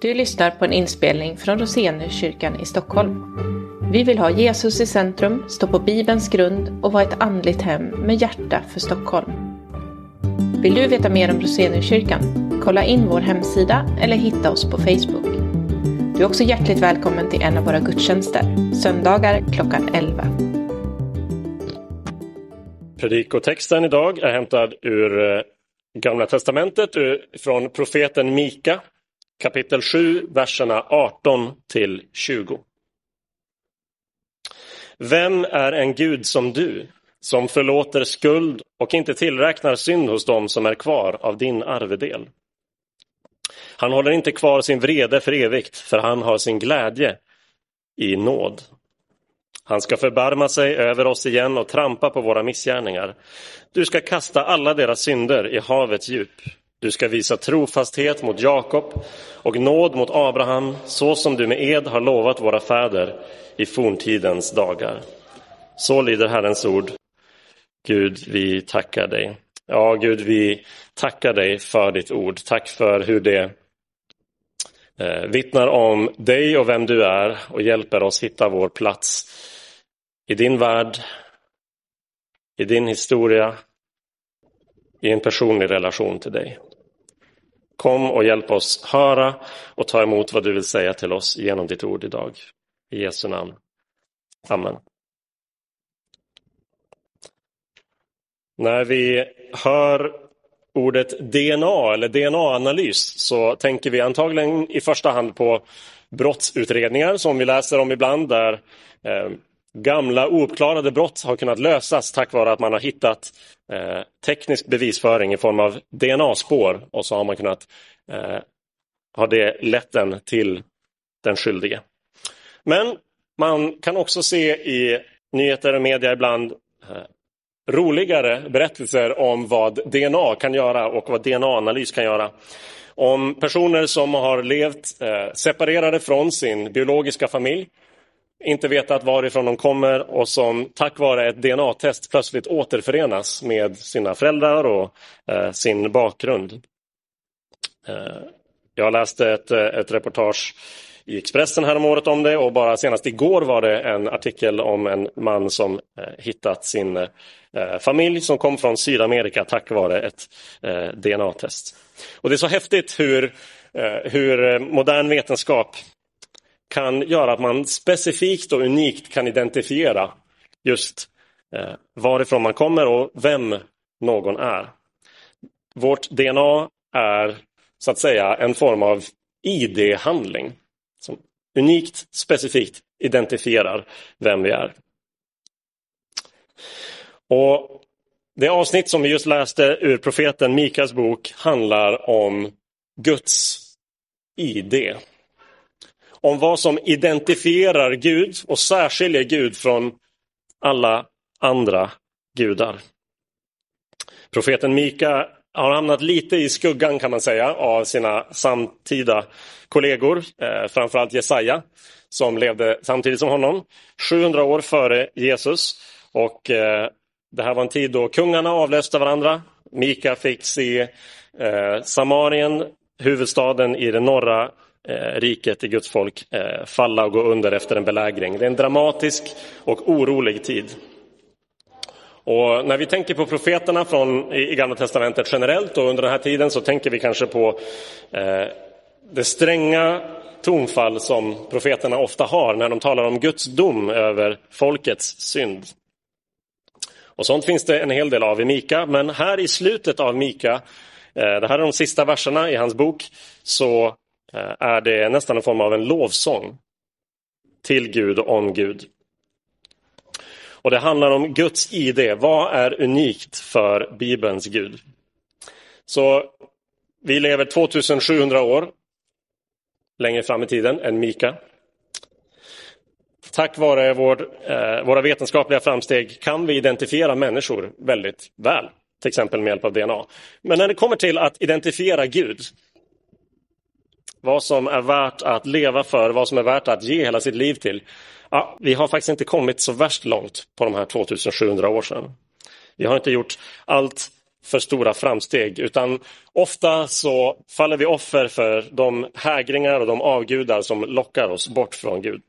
Du lyssnar på en inspelning från Roseniuskyrkan i Stockholm. Vi vill ha Jesus i centrum, stå på Bibelns grund och vara ett andligt hem med hjärta för Stockholm. Vill du veta mer om Roseniuskyrkan? Kolla in vår hemsida eller hitta oss på Facebook. Du är också hjärtligt välkommen till en av våra gudstjänster, söndagar klockan 11. Predikotexten idag är hämtad ur eh, Gamla Testamentet, eh, från profeten Mika, kapitel 7, verserna 18 till 20. Vem är en Gud som du, som förlåter skuld och inte tillräknar synd hos dem som är kvar av din arvedel? Han håller inte kvar sin vrede för evigt, för han har sin glädje i nåd. Han ska förbarma sig över oss igen och trampa på våra missgärningar. Du ska kasta alla deras synder i havets djup. Du ska visa trofasthet mot Jakob och nåd mot Abraham, så som du med ed har lovat våra fäder i forntidens dagar. Så lyder Herrens ord. Gud, vi tackar dig. Ja, Gud, vi tackar dig för ditt ord. Tack för hur det eh, vittnar om dig och vem du är och hjälper oss hitta vår plats i din värld, i din historia, i en personlig relation till dig. Kom och hjälp oss höra och ta emot vad du vill säga till oss genom ditt ord idag. I Jesu namn. Amen. När vi hör ordet DNA eller DNA-analys så tänker vi antagligen i första hand på brottsutredningar som vi läser om ibland där eh, gamla ouppklarade brott har kunnat lösas tack vare att man har hittat eh, teknisk bevisföring i form av DNA-spår och så har man kunnat eh, ha det lett den till den skyldige. Men man kan också se i nyheter och media ibland eh, roligare berättelser om vad DNA kan göra och vad DNA-analys kan göra. Om personer som har levt eh, separerade från sin biologiska familj inte vetat varifrån de kommer och som tack vare ett DNA-test plötsligt återförenas med sina föräldrar och eh, sin bakgrund. Eh, jag läste ett, eh, ett reportage i Expressen häromåret om det och bara senast igår var det en artikel om en man som eh, hittat sin eh, familj som kom från Sydamerika tack vare ett eh, DNA-test. Och det är så häftigt hur, eh, hur eh, modern vetenskap kan göra att man specifikt och unikt kan identifiera just eh, varifrån man kommer och vem någon är. Vårt DNA är så att säga en form av ID-handling som unikt, specifikt identifierar vem vi är. Och Det avsnitt som vi just läste ur profeten Mikas bok handlar om Guds ID om vad som identifierar Gud och särskiljer Gud från alla andra gudar. Profeten Mika har hamnat lite i skuggan kan man säga av sina samtida kollegor, eh, framförallt Jesaja som levde samtidigt som honom, 700 år före Jesus. Och eh, Det här var en tid då kungarna avlöste varandra. Mika fick se eh, Samarien, huvudstaden i det norra eh, riket i Guds folk eh, falla och gå under efter en belägring. Det är en dramatisk och orolig tid. Och när vi tänker på profeterna från, i, i Gamla Testamentet generellt och under den här tiden så tänker vi kanske på eh, det stränga tonfall som profeterna ofta har när de talar om Guds dom över folkets synd. Och sånt finns det en hel del av i Mika, men här i slutet av Mika, eh, det här är de sista verserna i hans bok, så Eh, är det nästan en form av en lovsång till Gud och om Gud. Och det handlar om Guds ID. Vad är unikt för Bibelns Gud? Så vi lever 2700 år längre fram i tiden än Mika. Tack vare vår, eh, våra vetenskapliga framsteg kan vi identifiera människor väldigt väl, till exempel med hjälp av DNA. Men när det kommer till att identifiera Gud vad som är värt att leva för, vad som är värt att ge hela sitt liv till. Ja, vi har faktiskt inte kommit så värst långt på de här 2700 år sedan. Vi har inte gjort allt för stora framsteg utan ofta så faller vi offer för de hägringar och de avgudar som lockar oss bort från Gud.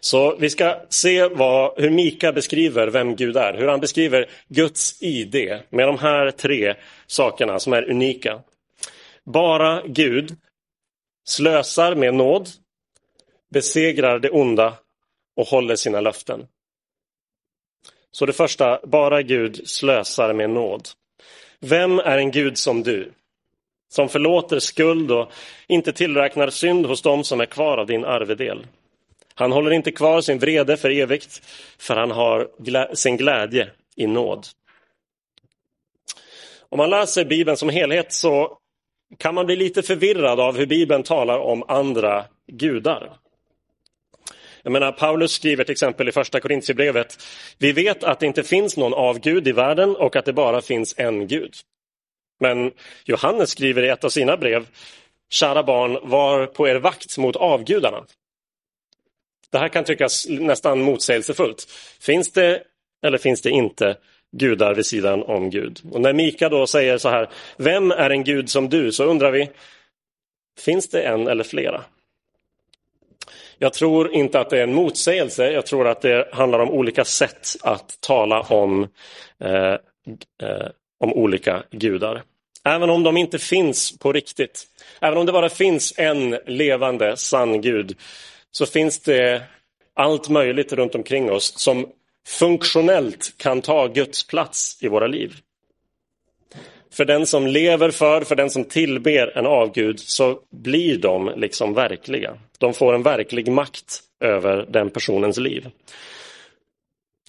Så vi ska se vad, hur Mika beskriver vem Gud är, hur han beskriver Guds ID med de här tre sakerna som är unika. Bara Gud slösar med nåd, besegrar det onda och håller sina löften. Så det första, bara Gud slösar med nåd. Vem är en Gud som du? Som förlåter skuld och inte tillräknar synd hos dem som är kvar av din arvedel. Han håller inte kvar sin vrede för evigt, för han har glä sin glädje i nåd. Om man läser Bibeln som helhet så kan man bli lite förvirrad av hur Bibeln talar om andra gudar. Jag menar, Paulus skriver till exempel i första Korintierbrevet, vi vet att det inte finns någon avgud i världen och att det bara finns en Gud. Men Johannes skriver i ett av sina brev, kära barn, var på er vakt mot avgudarna. Det här kan tyckas nästan motsägelsefullt. Finns det eller finns det inte gudar vid sidan om Gud? Och när Mika då säger så här, vem är en gud som du? Så undrar vi, finns det en eller flera? Jag tror inte att det är en motsägelse, jag tror att det handlar om olika sätt att tala om, eh, eh, om olika gudar. Även om de inte finns på riktigt, även om det bara finns en levande sann Gud, så finns det allt möjligt runt omkring oss som funktionellt kan ta Guds plats i våra liv. För den som lever för, för den som tillber en avgud, så blir de liksom verkliga. De får en verklig makt över den personens liv.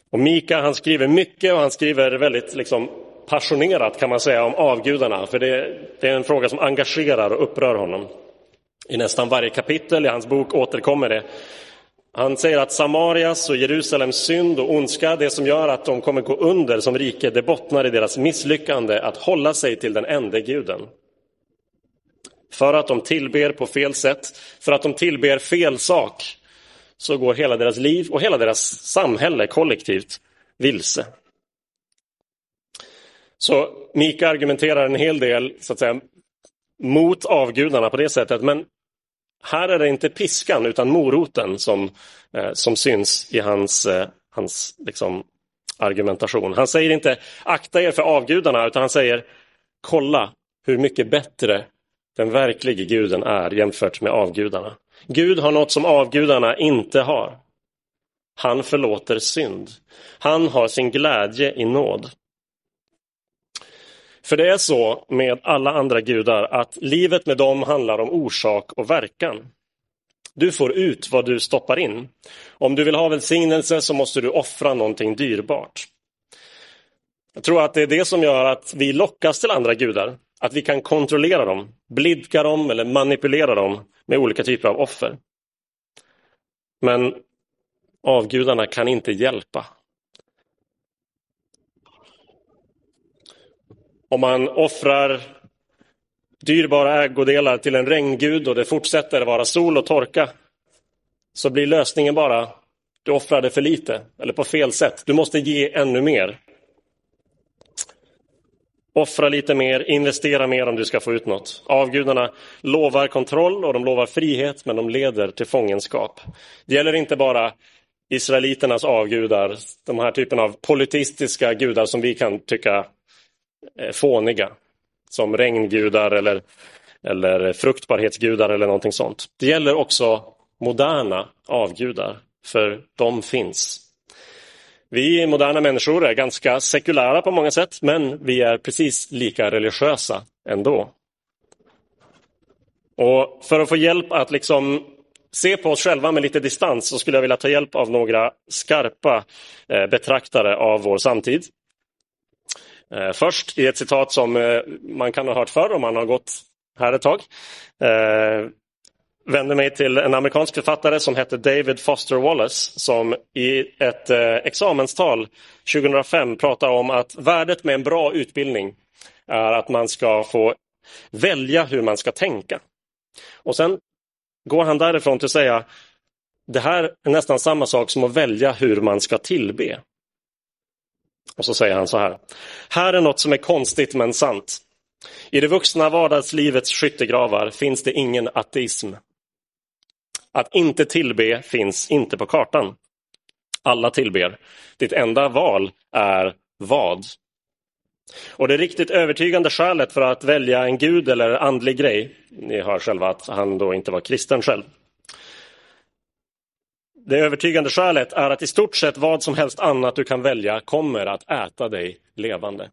Och Mika han skriver mycket och han skriver väldigt liksom passionerat kan man säga om avgudarna. För det, det är en fråga som engagerar och upprör honom. I nästan varje kapitel i hans bok återkommer det. Han säger att Samarias och Jerusalems synd och ondska, det som gör att de kommer gå under som rike, det bottnar i deras misslyckande att hålla sig till den enda guden. För att de tillber på fel sätt, för att de tillber fel sak, så går hela deras liv och hela deras samhälle kollektivt vilse. Så Mika argumenterar en hel del så att säga, mot avgudarna på det sättet, men här är det inte piskan utan moroten som, eh, som syns i hans, eh, hans liksom, argumentation. Han säger inte akta er för avgudarna utan han säger kolla hur mycket bättre den verkliga guden är jämfört med avgudarna. Gud har något som avgudarna inte har. Han förlåter synd. Han har sin glädje i nåd. För det är så med alla andra gudar att livet med dem handlar om orsak och verkan. Du får ut vad du stoppar in. Om du vill ha välsignelse så måste du offra någonting dyrbart. Jag tror att det är det som gör att vi lockas till andra gudar. Att vi kan kontrollera dem, blidka dem eller manipulera dem med olika typer av offer. Men avgudarna kan inte hjälpa. Om man offrar dyrbara ägodelar till en regngud och det fortsätter vara sol och torka så blir lösningen bara du offrade för lite eller på fel sätt. Du måste ge ännu mer. Offra lite mer, investera mer om du ska få ut något. Avgudarna lovar kontroll och de lovar frihet men de leder till fångenskap. Det gäller inte bara israeliternas avgudar, de här typen av politistiska gudar som vi kan tycka Eh, fåniga. Som regngudar eller, eller fruktbarhetsgudar eller någonting sånt. Det gäller också moderna avgudar, för de finns. Vi moderna människor är ganska sekulära på många sätt, men vi är precis lika religiösa ändå. Och för att få hjälp att liksom se på oss själva med lite distans så skulle jag vilja ta hjälp av några skarpa eh, betraktare av vår samtid. Eh, först i ett citat som eh, man kan ha hört förr om man har gått här ett tag. Eh, vänder mig till en amerikansk författare som heter David Foster Wallace som i ett eh, examenstal 2005 pratar om att värdet med en bra utbildning är att man ska få välja hur man ska tänka. Och sen går han därifrån till att säga det här är nästan samma sak som att välja hur man ska tillbe. Och så säger han så här. Här är något som är konstigt men sant. I det vuxna vardagslivets skyttegravar finns det ingen ateism. Att inte tillbe finns inte på kartan. Alla tillber. Ditt enda val är vad? Och det riktigt övertygande skälet för att välja en gud eller andlig grej, ni hör själva att han då inte var kristen själv. Det övertygande skälet är att i stort sett vad som helst annat du kan välja kommer att äta dig levande.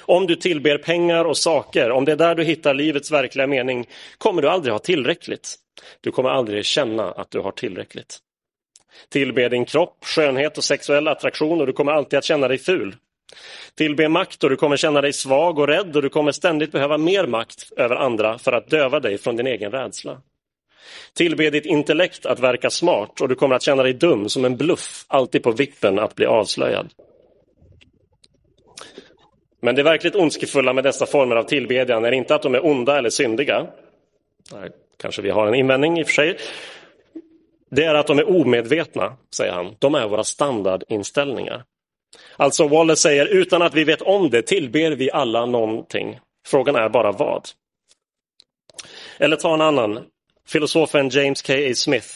Om du tillber pengar och saker, om det är där du hittar livets verkliga mening, kommer du aldrig ha tillräckligt. Du kommer aldrig känna att du har tillräckligt. Tillbe din kropp, skönhet och sexuell attraktion och du kommer alltid att känna dig ful. Tillbe makt och du kommer känna dig svag och rädd och du kommer ständigt behöva mer makt över andra för att döva dig från din egen rädsla. Tillbe ditt intellekt att verka smart och du kommer att känna dig dum som en bluff, alltid på vippen att bli avslöjad. Men det verkligt ondskefulla med dessa former av tillbedjan är inte att de är onda eller syndiga. Där kanske vi har en invändning i och för sig. Det är att de är omedvetna, säger han. De är våra standardinställningar. Alltså Wallace säger, utan att vi vet om det tillber vi alla någonting. Frågan är bara vad. Eller ta en annan, filosofen James K. A. Smith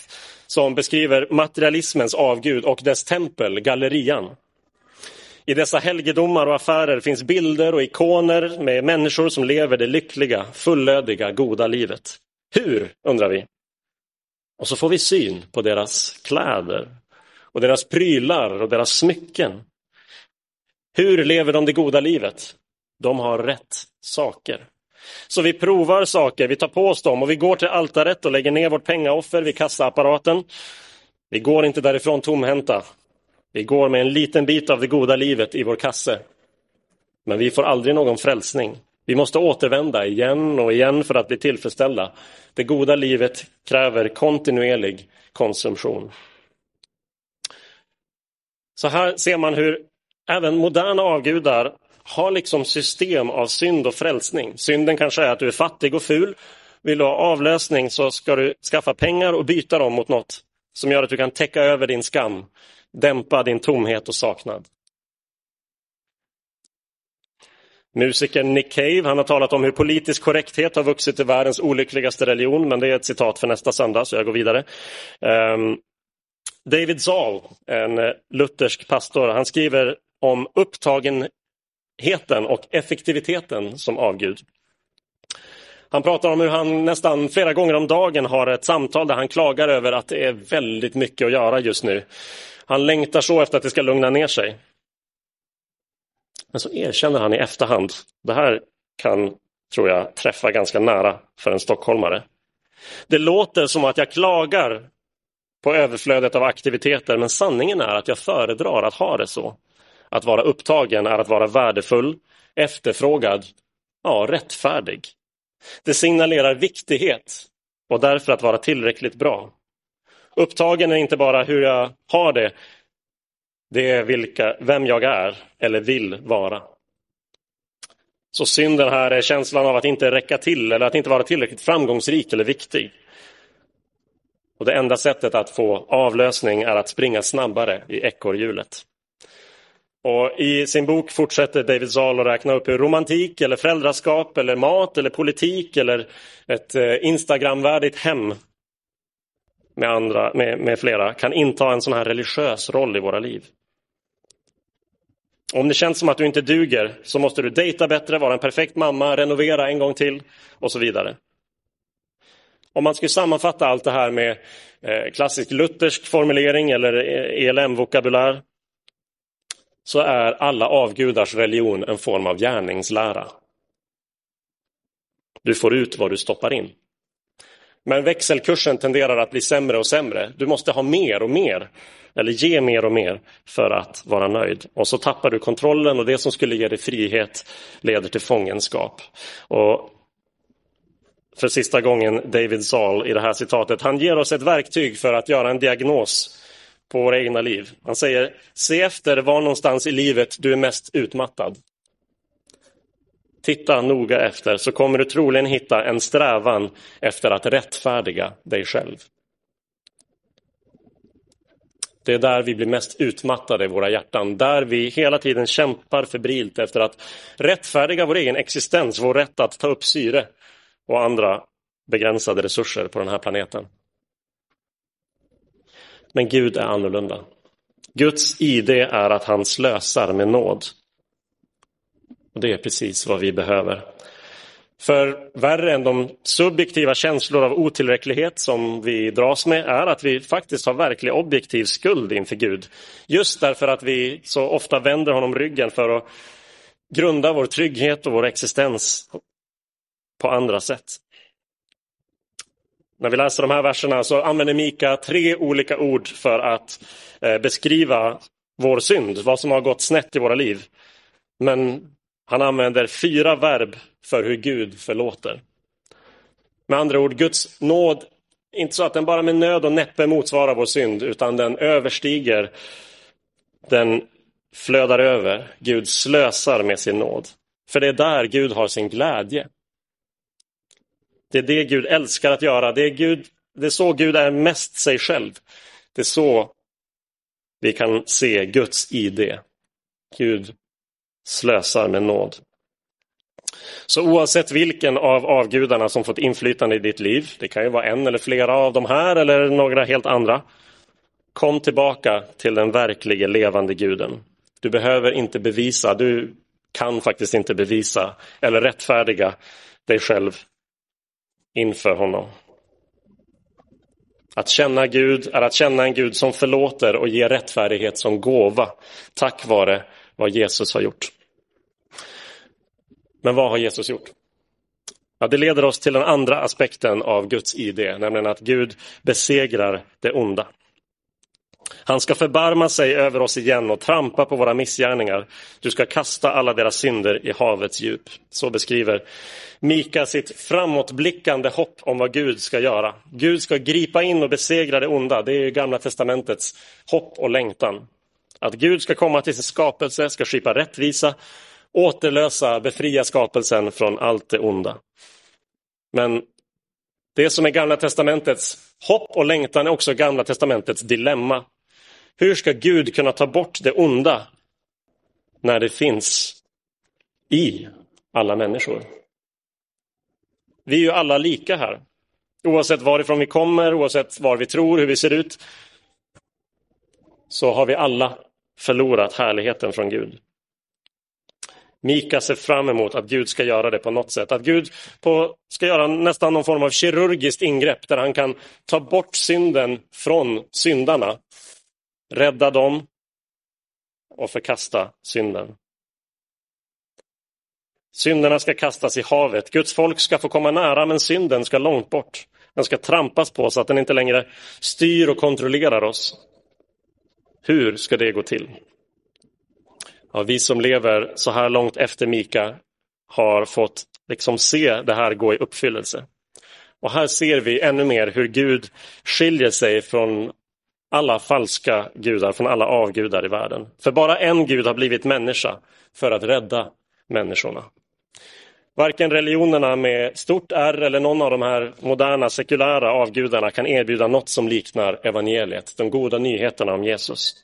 som beskriver materialismens avgud och dess tempel, gallerian. I dessa helgedomar och affärer finns bilder och ikoner med människor som lever det lyckliga, fullödiga, goda livet. Hur, undrar vi. Och så får vi syn på deras kläder och deras prylar och deras smycken. Hur lever de det goda livet? De har rätt saker. Så vi provar saker, vi tar på oss dem och vi går till altaret och lägger ner vårt pengaoffer vid kassaapparaten. Vi går inte därifrån tomhänta. Vi går med en liten bit av det goda livet i vår kasse. Men vi får aldrig någon frälsning. Vi måste återvända igen och igen för att bli tillfredsställda. Det goda livet kräver kontinuerlig konsumtion. Så här ser man hur även moderna avgudar har liksom system av synd och frälsning. Synden kanske är att du är fattig och ful. Vill du ha avlösning så ska du skaffa pengar och byta dem mot något som gör att du kan täcka över din skam, dämpa din tomhet och saknad. Musikern Nick Cave han har talat om hur politisk korrekthet har vuxit till världens olyckligaste religion, men det är ett citat för nästa söndag, så jag går vidare. Um, David Zahl, en luthersk pastor, han skriver om upptagen snabbheten och effektiviteten som avgud. Han pratar om hur han nästan flera gånger om dagen har ett samtal där han klagar över att det är väldigt mycket att göra just nu. Han längtar så efter att det ska lugna ner sig. Men så erkänner han i efterhand, det här kan, tror jag, träffa ganska nära för en stockholmare. Det låter som att jag klagar på överflödet av aktiviteter, men sanningen är att jag föredrar att ha det så. Att vara upptagen är att vara värdefull, efterfrågad, ja, rättfärdig. Det signalerar viktighet och därför att vara tillräckligt bra. Upptagen är inte bara hur jag har det, det är vilka, vem jag är eller vill vara. Så synden här är känslan av att inte räcka till eller att inte vara tillräckligt framgångsrik eller viktig. Och det enda sättet att få avlösning är att springa snabbare i ekorrhjulet. Och I sin bok fortsätter David Zahl att räkna upp hur romantik, eller föräldraskap, eller mat, eller politik eller ett eh, Instagramvärdigt hem med, andra, med, med flera kan inta en sån här religiös roll i våra liv. Om det känns som att du inte duger så måste du dejta bättre, vara en perfekt mamma, renovera en gång till och så vidare. Om man skulle sammanfatta allt det här med eh, klassisk luthersk formulering eller eh, ELM-vokabulär så är alla avgudars religion en form av gärningslära. Du får ut vad du stoppar in. Men växelkursen tenderar att bli sämre och sämre. Du måste ha mer och mer, eller ge mer och mer för att vara nöjd. Och så tappar du kontrollen och det som skulle ge dig frihet leder till fångenskap. Och för sista gången David Saul i det här citatet. Han ger oss ett verktyg för att göra en diagnos på våra egna liv. Han säger, se efter var någonstans i livet du är mest utmattad. Titta noga efter så kommer du troligen hitta en strävan efter att rättfärdiga dig själv. Det är där vi blir mest utmattade i våra hjärtan, där vi hela tiden kämpar febrilt efter att rättfärdiga vår egen existens, vår rätt att ta upp syre och andra begränsade resurser på den här planeten. Men Gud är annorlunda. Guds ID är att han slösar med nåd. Och det är precis vad vi behöver. För värre än de subjektiva känslor av otillräcklighet som vi dras med är att vi faktiskt har verklig objektiv skuld inför Gud. Just därför att vi så ofta vänder honom ryggen för att grunda vår trygghet och vår existens på andra sätt. När vi läser de här verserna så använder Mika tre olika ord för att eh, beskriva vår synd, vad som har gått snett i våra liv. Men han använder fyra verb för hur Gud förlåter. Med andra ord, Guds nåd, inte så att den bara med nöd och näppe motsvarar vår synd, utan den överstiger, den flödar över. Gud slösar med sin nåd. För det är där Gud har sin glädje. Det är det Gud älskar att göra. Det är, Gud, det är så Gud är mest sig själv. Det är så vi kan se Guds ID. Gud slösar med nåd. Så oavsett vilken av avgudarna som fått inflytande i ditt liv, det kan ju vara en eller flera av de här eller några helt andra. Kom tillbaka till den verklige levande guden. Du behöver inte bevisa, du kan faktiskt inte bevisa eller rättfärdiga dig själv inför honom. Att känna Gud är att känna en Gud som förlåter och ger rättfärdighet som gåva tack vare vad Jesus har gjort. Men vad har Jesus gjort? Ja, det leder oss till den andra aspekten av Guds ID, nämligen att Gud besegrar det onda. Han ska förbarma sig över oss igen och trampa på våra missgärningar. Du ska kasta alla deras synder i havets djup. Så beskriver Mika sitt framåtblickande hopp om vad Gud ska göra. Gud ska gripa in och besegra det onda. Det är Gamla testamentets hopp och längtan. Att Gud ska komma till sin skapelse, ska skipa rättvisa, återlösa, befria skapelsen från allt det onda. Men det som är Gamla testamentets hopp och längtan är också Gamla testamentets dilemma. Hur ska Gud kunna ta bort det onda när det finns i alla människor? Vi är ju alla lika här. Oavsett varifrån vi kommer, oavsett var vi tror, hur vi ser ut, så har vi alla förlorat härligheten från Gud. Mika ser fram emot att Gud ska göra det på något sätt. Att Gud på, ska göra nästan någon form av kirurgiskt ingrepp där han kan ta bort synden från syndarna, rädda dem och förkasta synden. Synderna ska kastas i havet. Guds folk ska få komma nära men synden ska långt bort. Den ska trampas på så att den inte längre styr och kontrollerar oss. Hur ska det gå till? Ja, vi som lever så här långt efter Mika har fått liksom se det här gå i uppfyllelse. Och här ser vi ännu mer hur Gud skiljer sig från alla falska gudar, från alla avgudar i världen. För bara en gud har blivit människa för att rädda människorna. Varken religionerna med stort R eller någon av de här moderna sekulära avgudarna kan erbjuda något som liknar evangeliet, de goda nyheterna om Jesus.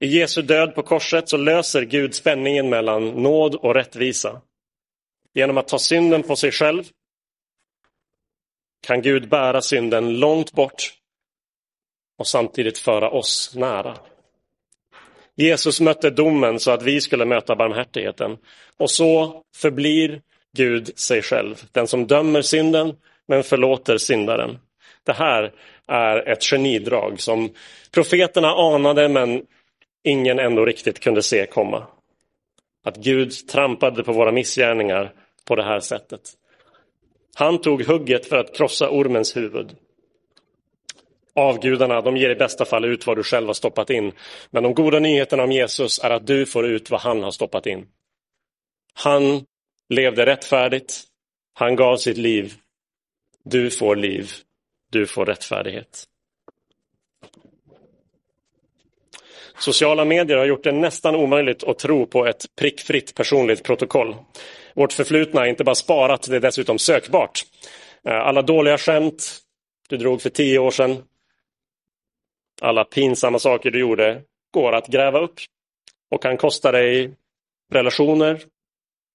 I Jesu död på korset så löser Gud spänningen mellan nåd och rättvisa. Genom att ta synden på sig själv kan Gud bära synden långt bort och samtidigt föra oss nära. Jesus mötte domen så att vi skulle möta barmhärtigheten. Och så förblir Gud sig själv, den som dömer synden men förlåter syndaren. Det här är ett genidrag som profeterna anade men ingen ändå riktigt kunde se komma. Att Gud trampade på våra missgärningar på det här sättet. Han tog hugget för att krossa ormens huvud. Avgudarna, de ger i bästa fall ut vad du själv har stoppat in. Men de goda nyheterna om Jesus är att du får ut vad han har stoppat in. Han levde rättfärdigt. Han gav sitt liv. Du får liv. Du får rättfärdighet. Sociala medier har gjort det nästan omöjligt att tro på ett prickfritt personligt protokoll. Vårt förflutna är inte bara sparat, det är dessutom sökbart. Eh, alla dåliga skämt du drog för tio år sedan, alla pinsamma saker du gjorde går att gräva upp och kan kosta dig relationer,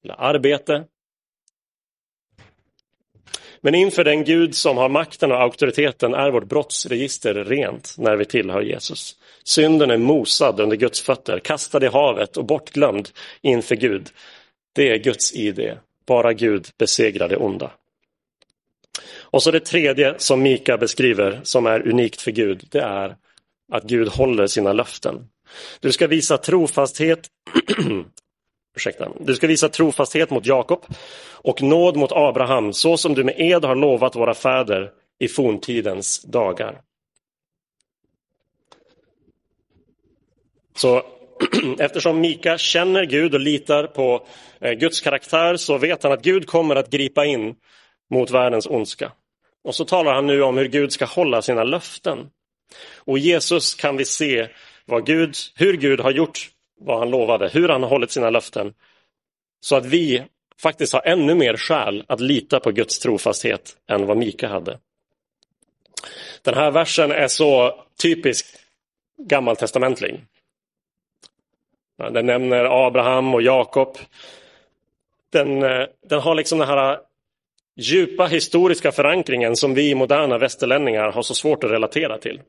eller arbete. Men inför den Gud som har makten och auktoriteten är vårt brottsregister rent när vi tillhör Jesus. Synden är mosad under Guds fötter, kastad i havet och bortglömd inför Gud. Det är Guds ID. Bara Gud besegrar det onda. Och så det tredje som Mika beskriver som är unikt för Gud, det är att Gud håller sina löften. Du ska visa trofasthet Ursäkta. Du ska visa trofasthet mot Jakob och nåd mot Abraham så som du med ed har lovat våra fäder i forntidens dagar. Så eftersom Mika känner Gud och litar på eh, Guds karaktär så vet han att Gud kommer att gripa in mot världens ondska. Och så talar han nu om hur Gud ska hålla sina löften. Och i Jesus kan vi se vad Gud, hur Gud har gjort vad han lovade, hur han har hållit sina löften. Så att vi faktiskt har ännu mer skäl att lita på Guds trofasthet än vad Mika hade. Den här versen är så typiskt gammaltestamentlig. Den nämner Abraham och Jakob. Den, eh, den har liksom den här djupa historiska förankringen som vi moderna västerlänningar har så svårt att relatera till.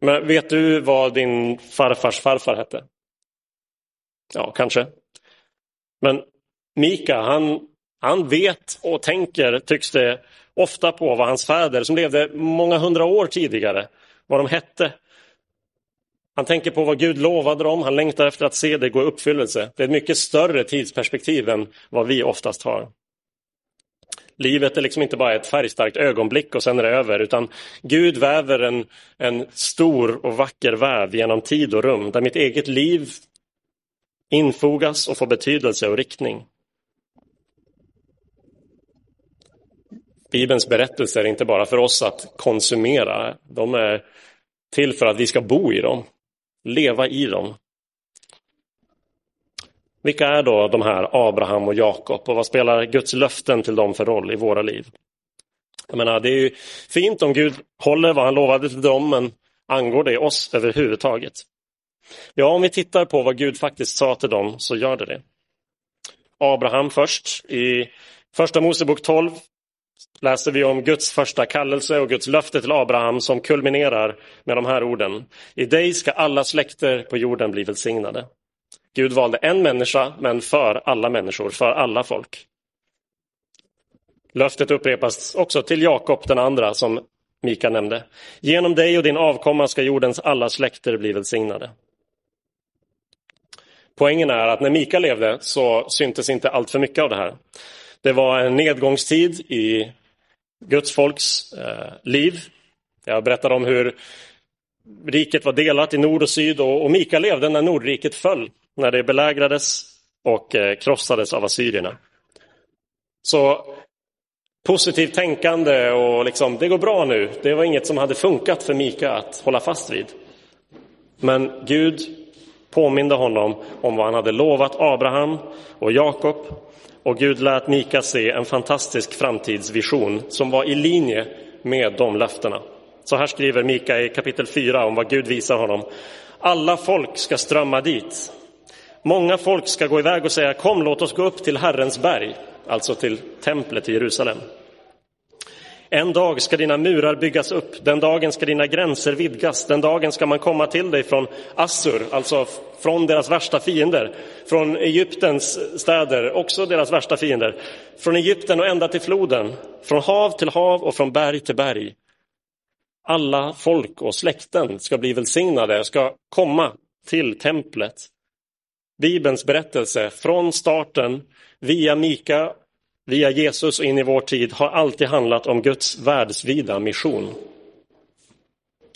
Men vet du vad din farfars farfar hette? Ja, kanske. Men Mika, han, han vet och tänker, tycks det, ofta på vad hans fäder, som levde många hundra år tidigare, vad de hette. Han tänker på vad Gud lovade dem, han längtar efter att se det gå i uppfyllelse. Det är ett mycket större tidsperspektiv än vad vi oftast har. Livet är liksom inte bara ett färgstarkt ögonblick och sen är det över, utan Gud väver en, en stor och vacker väv genom tid och rum, där mitt eget liv infogas och får betydelse och riktning. Bibelns berättelser är inte bara för oss att konsumera, de är till för att vi ska bo i dem, leva i dem. Vilka är då de här Abraham och Jakob och vad spelar Guds löften till dem för roll i våra liv? Jag menar, det är ju fint om Gud håller vad han lovade till dem, men angår det oss överhuvudtaget? Ja, om vi tittar på vad Gud faktiskt sa till dem så gör det det. Abraham först. I första Mosebok 12 läser vi om Guds första kallelse och Guds löfte till Abraham som kulminerar med de här orden. I dig ska alla släkter på jorden bli välsignade. Gud valde en människa, men för alla människor, för alla folk. Löftet upprepas också till Jakob den andra som Mika nämnde. Genom dig och din avkomma ska jordens alla släkter bli välsignade. Poängen är att när Mika levde så syntes inte allt för mycket av det här. Det var en nedgångstid i Guds folks eh, liv. Jag berättade om hur riket var delat i nord och syd och, och Mika levde när Nordriket föll, när det belägrades och eh, krossades av assyrierna. Så positivt tänkande och liksom, det går bra nu, det var inget som hade funkat för Mika att hålla fast vid. Men Gud påminde honom om vad han hade lovat Abraham och Jakob. Och Gud lät Mika se en fantastisk framtidsvision som var i linje med de löftena. Så här skriver Mika i kapitel 4 om vad Gud visar honom. Alla folk ska strömma dit. Många folk ska gå iväg och säga kom låt oss gå upp till Herrens berg, alltså till templet i Jerusalem. En dag ska dina murar byggas upp, den dagen ska dina gränser vidgas, den dagen ska man komma till dig från Assur, alltså från deras värsta fiender, från Egyptens städer, också deras värsta fiender, från Egypten och ända till floden, från hav till hav och från berg till berg. Alla folk och släkten ska bli välsignade, ska komma till templet. Bibelns berättelse från starten via Mika via Jesus och in i vår tid har alltid handlat om Guds världsvida mission.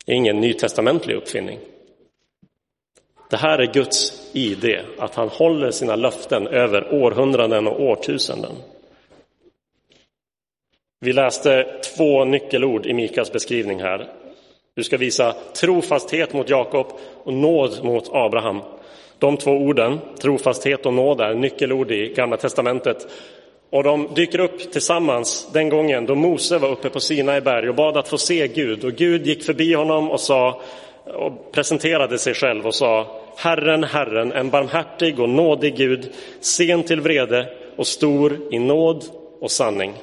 Det är ingen nytestamentlig uppfinning. Det här är Guds ID, att han håller sina löften över århundraden och årtusenden. Vi läste två nyckelord i Mikas beskrivning här. Du ska visa trofasthet mot Jakob och nåd mot Abraham. De två orden, trofasthet och nåd, är nyckelord i Gamla testamentet Och de dyker upp tillsammans den gången då Mose var uppe på Sinai berg och bad att få se Gud. Och Gud gick förbi honom och, sa, och presenterade sig själv och sa Herren, Herren, en barmhärtig och nådig Gud, sen till vrede och stor i nåd och sanning.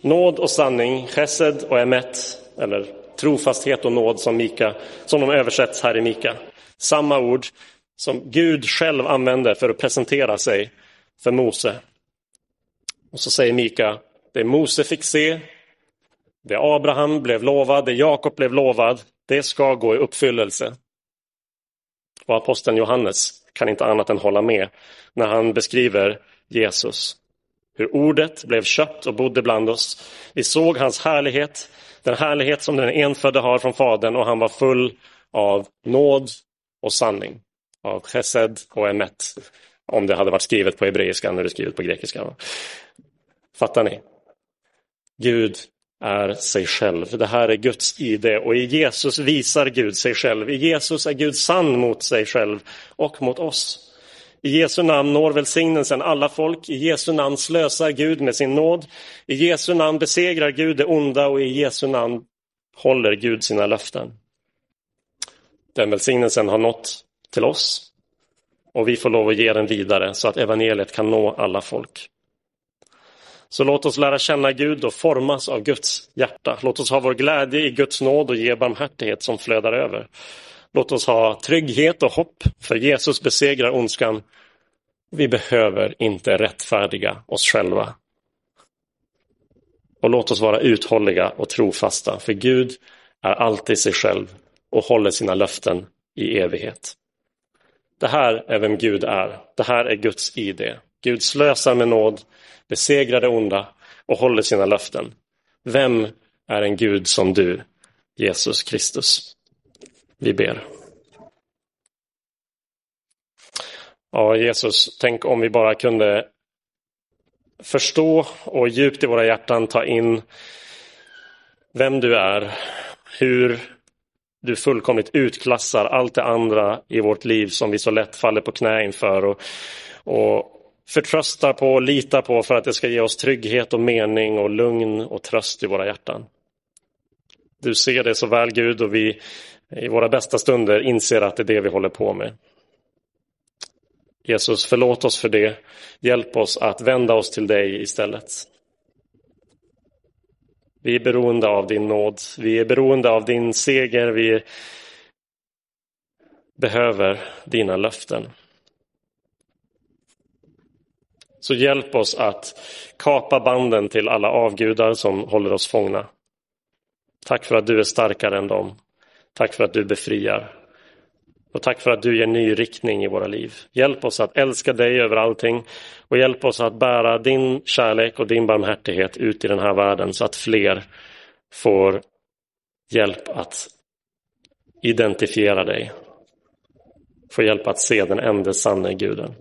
Nåd och sanning, chesed och emet, eller trofasthet och nåd som, Mika, som de översätts här i Mika. Samma ord som Gud själv använde för att presentera sig för Mose. Och så säger Mika, det Mose fick se, det Abraham blev lovad, det Jakob blev lovad, det ska gå i uppfyllelse. Och aposteln Johannes kan inte annat än hålla med när han beskriver Jesus. Hur ordet blev kött och bodde bland oss. Vi såg hans härlighet, den härlighet som den enfödde har från Fadern och han var full av nåd och sanning. Av chesed och emet. Om det hade varit skrivet på hebreiska när det är skrivet på grekiska. Fattar ni? Gud är sig själv. Det här är Guds ide och i Jesus visar Gud sig själv. I Jesus är Gud sann mot sig själv och mot oss. I Jesu namn når välsignelsen alla folk. I Jesu namn slösar Gud med sin nåd. I Jesu namn besegrar Gud det onda och i Jesu namn håller Gud sina löften. Den välsignelsen har nått till oss och vi får lov att ge den vidare så att evangeliet kan nå alla folk. Så låt oss lära känna Gud och formas av Guds hjärta. Låt oss ha vår glädje i Guds nåd och ge barmhärtighet som flödar över. Låt oss ha trygghet och hopp, för Jesus besegrar ondskan. Vi behöver inte rättfärdiga oss själva. Och låt oss vara uthålliga och trofasta, för Gud är alltid sig själv och håller sina löften i evighet. Det här är vem Gud är. Det här är Guds ID. Gud slösar med nåd, besegrar det onda och håller sina löften. Vem är en Gud som du, Jesus Kristus? Vi ber. Ja, Jesus, tänk om vi bara kunde förstå och djupt i våra hjärtan ta in vem du är, hur du fullkomligt utklassar allt det andra i vårt liv som vi så lätt faller på knä inför och, och förtröstar på och litar på för att det ska ge oss trygghet och mening och lugn och tröst i våra hjärtan. Du ser det så väl Gud och vi i våra bästa stunder inser att det är det vi håller på med. Jesus, förlåt oss för det. Hjälp oss att vända oss till dig istället. Vi är beroende av din nåd. Vi är beroende av din seger. Vi behöver dina löften. Så hjälp oss att kapa banden till alla avgudar som håller oss fångna. Tack för att du är starkare än dem. Tack för att du befriar. Och tack för att du ger ny riktning i våra liv. Hjälp oss att älska dig över allting och hjälp oss att bära din kärlek och din barmhärtighet ut i den här världen så att fler får hjälp att identifiera dig. Får hjälp att se den enda sanne guden.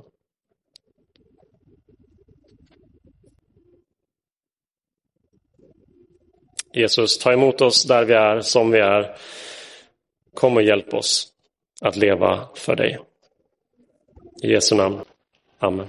Jesus, ta emot oss där vi är, som vi är. Kom och hjälp oss att leva för dig. I Jesu namn. Amen.